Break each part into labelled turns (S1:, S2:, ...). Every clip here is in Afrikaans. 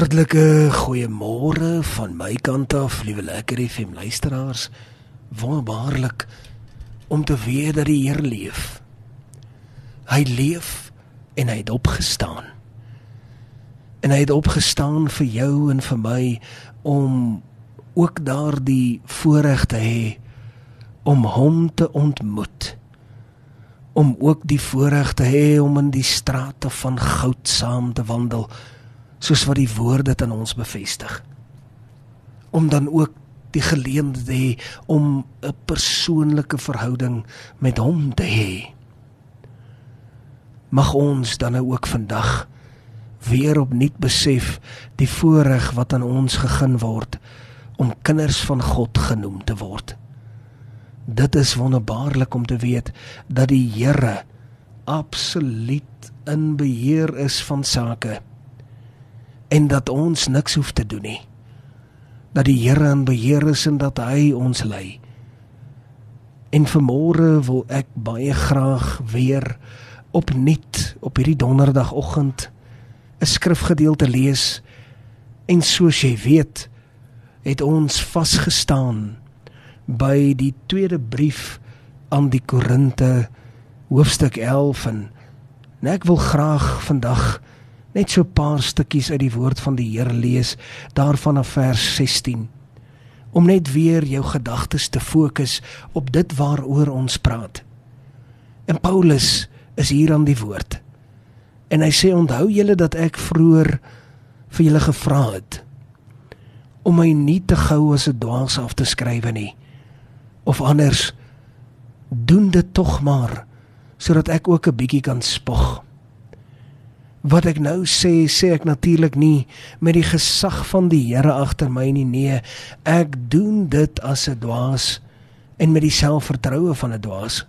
S1: Hartlike goeiemôre van my kant af, liewe lekker FM luisteraars. Wonderbaarlik om te weet dat die Here leef. Hy leef en hy het opgestaan. En hy het opgestaan vir jou en vir my om ook daardie voorreg te hê om hom te ontmoet. Om ook die voorreg te hê om in die strate van goud saam te wandel soos wat die woord dit aan ons bevestig. Om dan ook die geleentheid te hê om 'n persoonlike verhouding met hom te hê. Mag ons dan nou ook vandag weer opnuut besef die voorreg wat aan ons gegee word om kinders van God genoem te word. Dit is wonderbaarlik om te weet dat die Here absoluut in beheer is van sake en dat ons niks hoef te doen nie. Dat die Here in beheer is en dat hy ons lei. En vanmôre wil ek baie graag weer opnuut op hierdie donderdagoggend 'n skrifgedeelte lees en soos jy weet het ons vasgestaan by die tweede brief aan die Korinte hoofstuk 11 en ek wil graag vandag net so 'n paar stukkies uit die woord van die Here lees daarvan af vers 16 om net weer jou gedagtes te fokus op dit waaroor ons praat. En Paulus is hier aan die woord. En hy sê onthou julle dat ek vroeër vir julle gevra het om my nie te gou as 'n dwaas af te skryf nie of anders doen dit tog maar sodat ek ook 'n bietjie kan spog. Wat ek nou sê, sê ek natuurlik nie met die gesag van die Here agter my nie. Nee, ek doen dit as 'n dwaas en met die selfvertroue van 'n dwaas.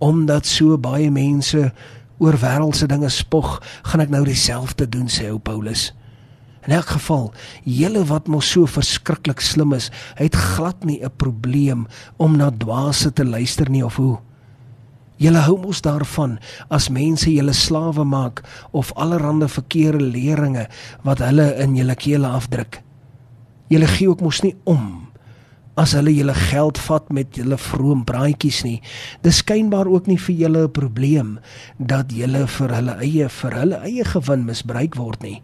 S1: Omdat so baie mense oor wêreldse dinge spog, gaan ek nou dieselfde doen, sê ou Paulus. In elk geval, julle wat mos so verskriklik slim is, het glad nie 'n probleem om na dwaase te luister nie of hoe. Julle hou mos daarvan as mense julle slawe maak of allerlei verkeerde leringe wat hulle in julle kele afdruk. Julle gee ook mos nie om as hulle julle geld vat met julle vroom braaitjies nie. Dis skynbaar ook nie vir julle 'n probleem dat julle vir hulle eie vir hulle eie gewin misbruik word nie.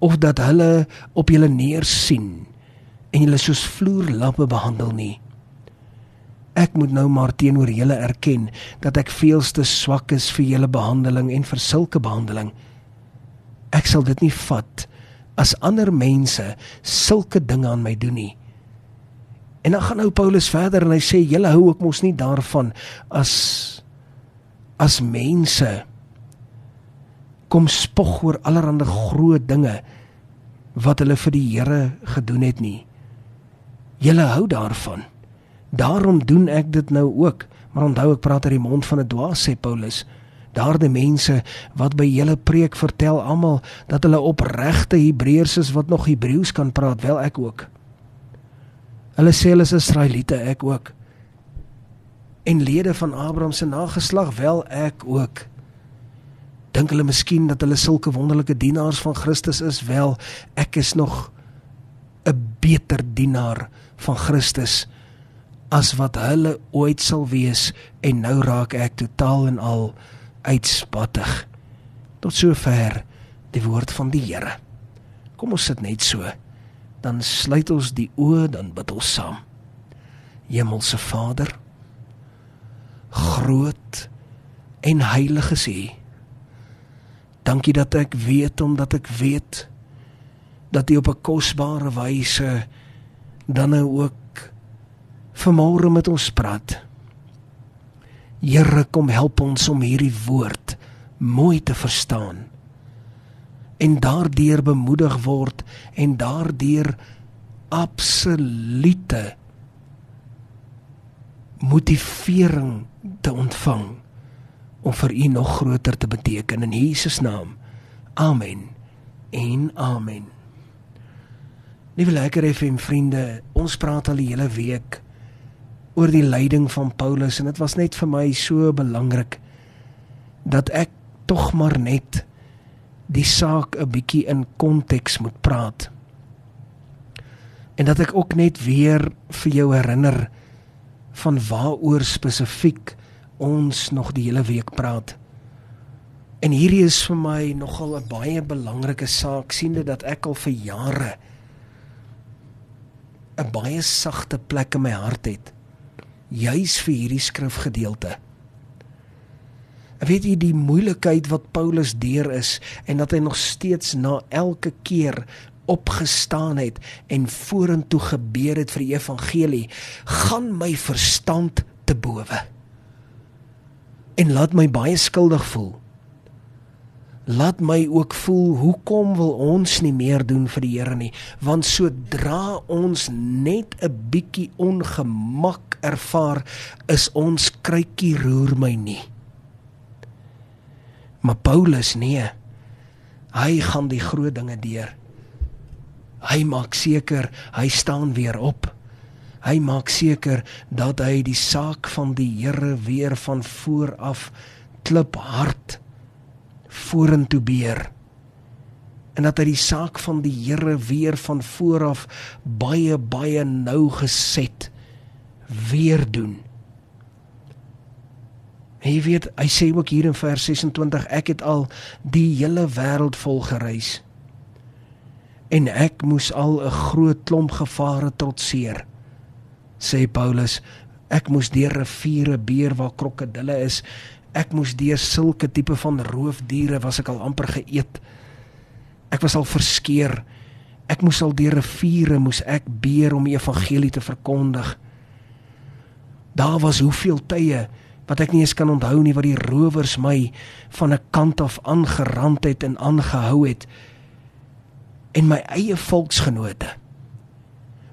S1: Of dat hulle op julle neersien en julle soos vloerlappe behandel nie. Ek moet nou maar teenoor julle erken dat ek veelste swak is vir julle behandeling en vir sulke behandeling. Ek sal dit nie vat as ander mense sulke dinge aan my doen nie. En dan gaan nou Paulus verder en hy sê julle hou ook mos nie daarvan as as mense kom spog oor allerlei groot dinge wat hulle vir die Here gedoen het nie. Julle hou daarvan. Daarom doen ek dit nou ook. Maar onthou ek praat uit die mond van 'n dwaas sê Paulus. Daardie mense wat by julle preek vertel almal dat hulle opregte Hebreërs is wat nog Hebreëus kan praat, wel ek ook. Hulle sê hulle is Israeliete, ek ook. En lede van Abraham se nageslag, wel ek ook. Dink hulle miskien dat hulle sulke wonderlike dienaars van Christus is? Wel, ek is nog 'n beter dienaar van Christus as wat hulle ooit sal wees en nou raak ek totaal en al uitspattig tot sover die woord van die Here. Kom ons sit net so. Dan sluit ons die oë dan bid ons saam. Hemelse Vader groot en heilig is U. Dankie dat ek weet omdat ek weet dat U op 'n kosbare wyse dan nou ook vanmôre met ons praat. Here kom help ons om hierdie woord mooi te verstaan en daardeur bemoedig word en daardeur absolute motivering te ontvang om vir u nog groter te beteken in Jesus naam. Amen. En amen. Liewe lekker FM vriende, ons praat al die hele week oor die lyding van Paulus en dit was net vir my so belangrik dat ek tog maar net die saak 'n bietjie in konteks moet praat. En dat ek ook net weer vir jou herinner van waaroor spesifiek ons nog die hele week praat. En hierdie is vir my nogal 'n baie belangrike saak siende dat ek al vir jare 'n baie sagte plek in my hart het juis vir hierdie skrifgedeelte. Weet jy die moeilikheid wat Paulus deur is en dat hy nog steeds na elke keer opgestaan het en vorentoe gebeur het vir die evangelie, gaan my verstand te bowe. En laat my baie skuldig voel laat my ook voel hoekom wil ons nie meer doen vir die Here nie? Want sodra ons net 'n bietjie ongemak ervaar is ons kruitjie roer my nie. Maar Paulus nee. Hy gaan die groot dinge deur. Hy maak seker hy staan weer op. Hy maak seker dat hy die saak van die Here weer van voor af klip hard vorentoe beer en dat hy die saak van die Here weer van vooraf baie baie nou geset weer doen. Hy weet, hy sê ook hier in vers 26 ek het al die hele wêreld vol gereis en ek moes al 'n groot klomp gevare trotseer. Sê Paulus, ek moes deur riviere beer waar krokodille is Ek moes deur sulke tipe van roofdiere was ek al amper geëet. Ek was al verskeer. Ek moes al deur riviere moes ek beer om die evangelie te verkondig. Daar was hoeveel tye wat ek nie eens kan onthou nie wat die rowers my van 'n kant af aangerand het en aangehou het. En my eie volksgenote.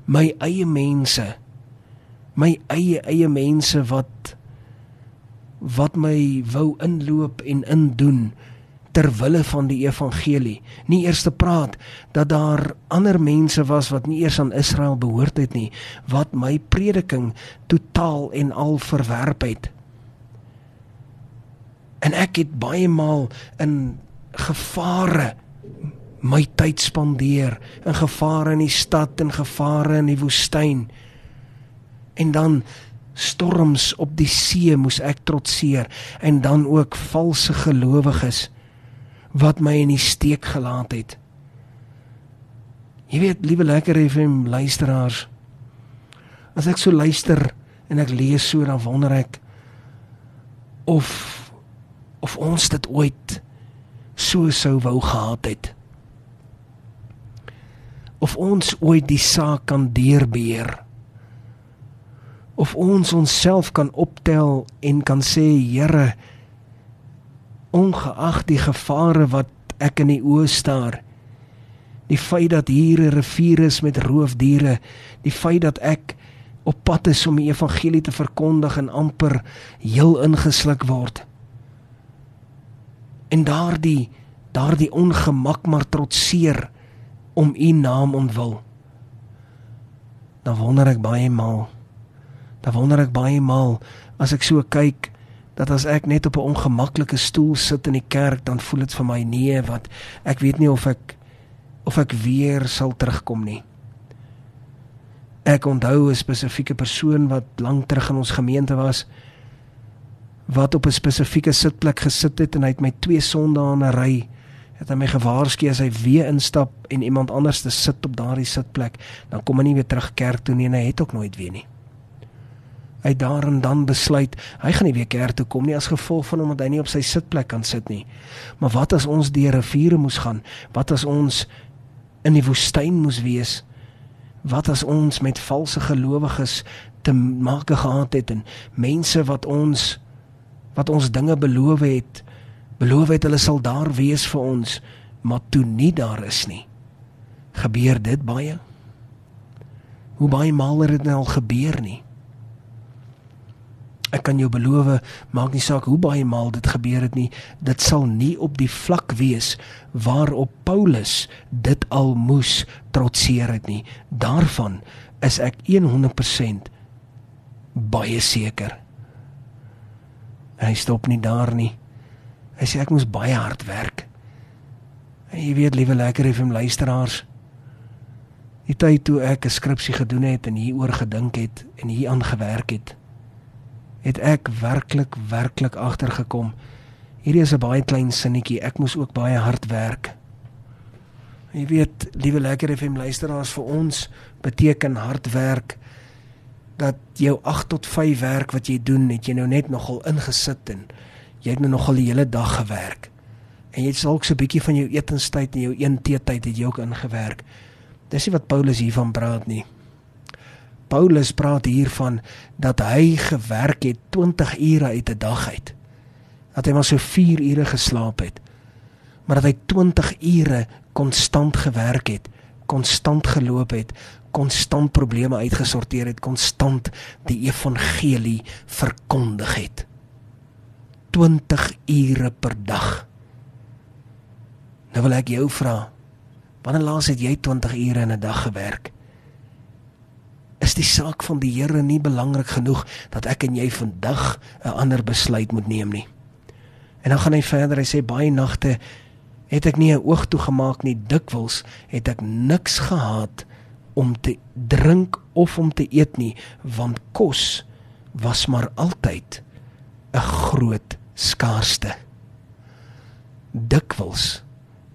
S1: My eie mense. My eie eie mense wat wat my wou inloop en indoen ter wille van die evangelie. Nie eers te praat dat daar ander mense was wat nie eers aan Israel behoort het nie, wat my prediking totaal en al verwerp het. En ek het baie maal in gevare my tyd spandeer, in gevare in die stad en gevare in die woestyn. En dan storms op die see moes ek trotseer en dan ook valse gelowiges wat my in die steek gelaat het. Jy weet, liewe lekker FM luisteraars, as ek so luister en ek lees so dan wonder ek of of ons dit ooit so sou wou gehad het. Of ons ooit die saak kan deurbeer of ons onsself kan optel en kan sê Here ongeag die gevare wat ek in die oë staar die feit dat hier 'n rivier is met roofdiere die feit dat ek op pad is om die evangelie te verkondig en amper heel ingesluk word. En daardie daardie ongemak maar trotseer om u naam ontwil dan wonder ek baie maal Dan wonder ek baie maal as ek so kyk dat as ek net op 'n ongemaklike stoel sit in die kerk dan voel dit vir my nee wat ek weet nie of ek of ek weer sal terugkom nie. Ek onthou 'n spesifieke persoon wat lank terug in ons gemeente was wat op 'n spesifieke sitplek gesit het en hy het my twee sondae in 'n ry het hy my gewaarsku as hy weer instap en iemand anders te sit op daardie sitplek dan kom hy nie weer terug kerk toe nie en hy het ook nooit weer nie hy daarin dan besluit hy gaan nie weer kerk toe kom nie as gevolg van omdat hy nie op sy sitplek kan sit nie. Maar wat as ons deur riviere moes gaan? Wat as ons in die woestyn moes wees? Wat as ons met valse gelowiges te maak gehad het en mense wat ons wat ons dinge beloof het, beloof het hulle sal daar wees vir ons, maar toe nie daar is nie. Gebeur dit baie? Hoe baie maal het dit nou al gebeur nie? Ek kan jou beloof, maak nie saak hoe baie maal dit gebeur het nie, dit sal nie op die vlak wees waarop Paulus dit al moes trotseer het nie. Daarvan is ek 100% baie seker. Hy stop nie daar nie. Hy sê ek moes baie hard werk. En jy weet, liewe lekker FM luisteraars, die tyd toe ek 'n skripsie gedoen het en hieroor gedink het en hier aangewerk het, het ek werklik werklik agtergekom. Hierdie is 'n baie klein sinnetjie. Ek moes ook baie hard werk. Jy weet, liewe lekker FM luisteraars, vir ons beteken hard werk dat jou 8 tot 5 werk wat jy doen, het jy nou net nogal ingesit en jy het nou nogal die hele dag gewerk. En jy het dalk so 'n bietjie van jou etenstyd en jou een teetyd het jy ook ingewerk. Dis nie wat Paulus hiervan praat nie. Paulus praat hiervan dat hy gewerk het 20 ure uit 'n dag uit. Dat hy maar so 4 ure geslaap het. Maar dat hy 20 ure konstant gewerk het, konstant geloop het, konstant probleme uitgesorteer het, konstant die evangelie verkondig het. 20 ure per dag. Nou wil ek jou vra, wanneer laas het jy 20 ure in 'n dag gewerk? Is die saak van die Here nie belangrik genoeg dat ek en jy vandag 'n ander besluit moet neem nie? En dan gaan hy verder, hy sê baie nagte het ek nie 'n oog toegemaak nie, dikwels het ek niks gehad om te drink of om te eet nie, want kos was maar altyd 'n groot skaarste. Dikwels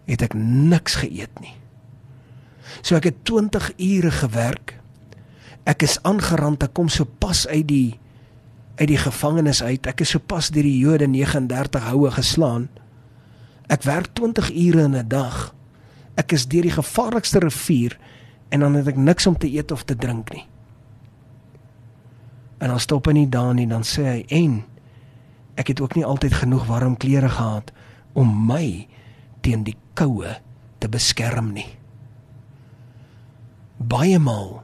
S1: het ek niks geëet nie. So ek het 20 ure gewerk. Ek is aangerand, ek kom so pas uit die uit die gevangenis uit. Ek is so pas deur die Jode 39 houe geslaan. Ek werk 20 ure in 'n dag. Ek is deur die gevaarlikste rivier en dan het ek niks om te eet of te drink nie. En dan stop hy nie daar nie, dan sê hy en ek het ook nie altyd genoeg warm klere gehad om my teen die koue te beskerm nie. Baie maal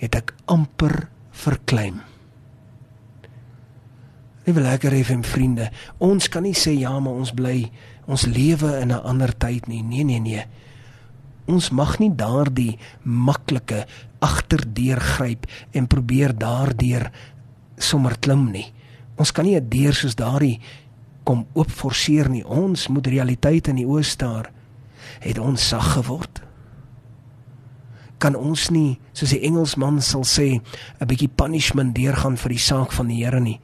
S1: het ek amper verkleim. Liewe lekker FM vriende, ons kan nie sê ja, maar ons bly ons lewe in 'n ander tyd nie. Nee, nee, nee ons mag nie daardie maklike agterdeur gryp en probeer daardeur sommer klim nie. Ons kan nie 'n deur soos daardie kom oop forceer nie. Ons moet realiteit in die oë staar. Het ons sag geword? Kan ons nie, soos die Engelsman sal sê, 'n bietjie punishment deurgaan vir die saak van die Here nie?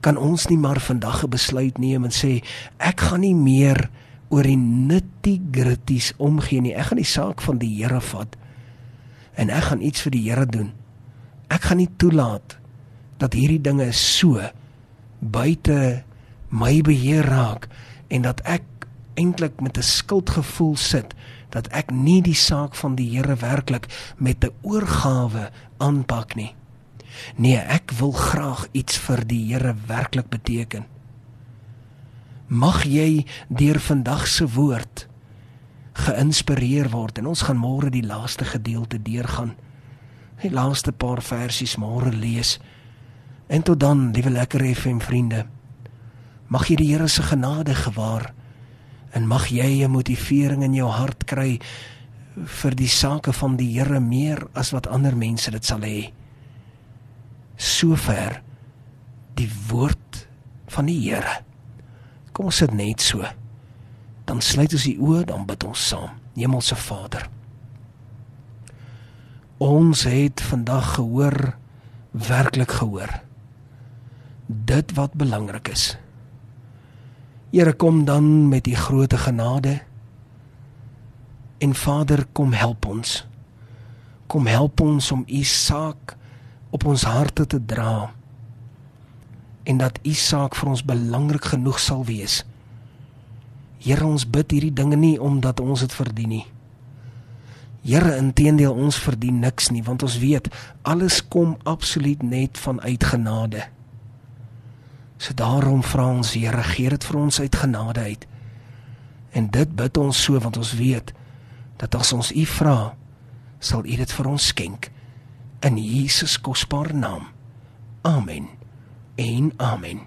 S1: Kan ons nie maar vandag 'n besluit neem en sê ek gaan nie meer oor die nitty-gritties omgee nie. Ek gaan die saak van die Here vat en ek gaan iets vir die Here doen. Ek gaan nie toelaat dat hierdie dinge so buite my beheer raak en dat ek eintlik met 'n skuldgevoel sit dat ek nie die saak van die Here werklik met 'n oorgawe aanpak nie. Nee, ek wil graag iets vir die Here werklik beteken. Mag jy deur vandag se woord geïnspireer word en ons gaan môre die laaste gedeelte deurgaan. Die laaste paar versies môre lees. En tot dan, liewe lekker FM vriende, mag jy die Here se genade gewaar en mag jy 'n motivering in jou hart kry vir die sake van die Here meer as wat ander mense dit sal hê. Sover die woord van die Here. Kom ons sit net so. Dan sluit ons die oë, dan bid ons saam. Hemelse Vader. Ons het vandag gehoor, werklik gehoor. Dit wat belangrik is. Here kom dan met u groote genade. En Vader, kom help ons. Kom help ons om u saak op ons harte te dra en dat u saak vir ons belangrik genoeg sal wees. Here, ons bid hierdie dinge nie omdat ons dit verdien nie. Here, inteendeel ons verdien niks nie, want ons weet alles kom absoluut net vanuit genade. So daarom vra ons, Here, gee dit vir ons uit genade uit. En dit bid ons so want ons weet dat as ons U vra, sal U dit vir ons skenk in Jesus kosbare naam. Amen. en amen.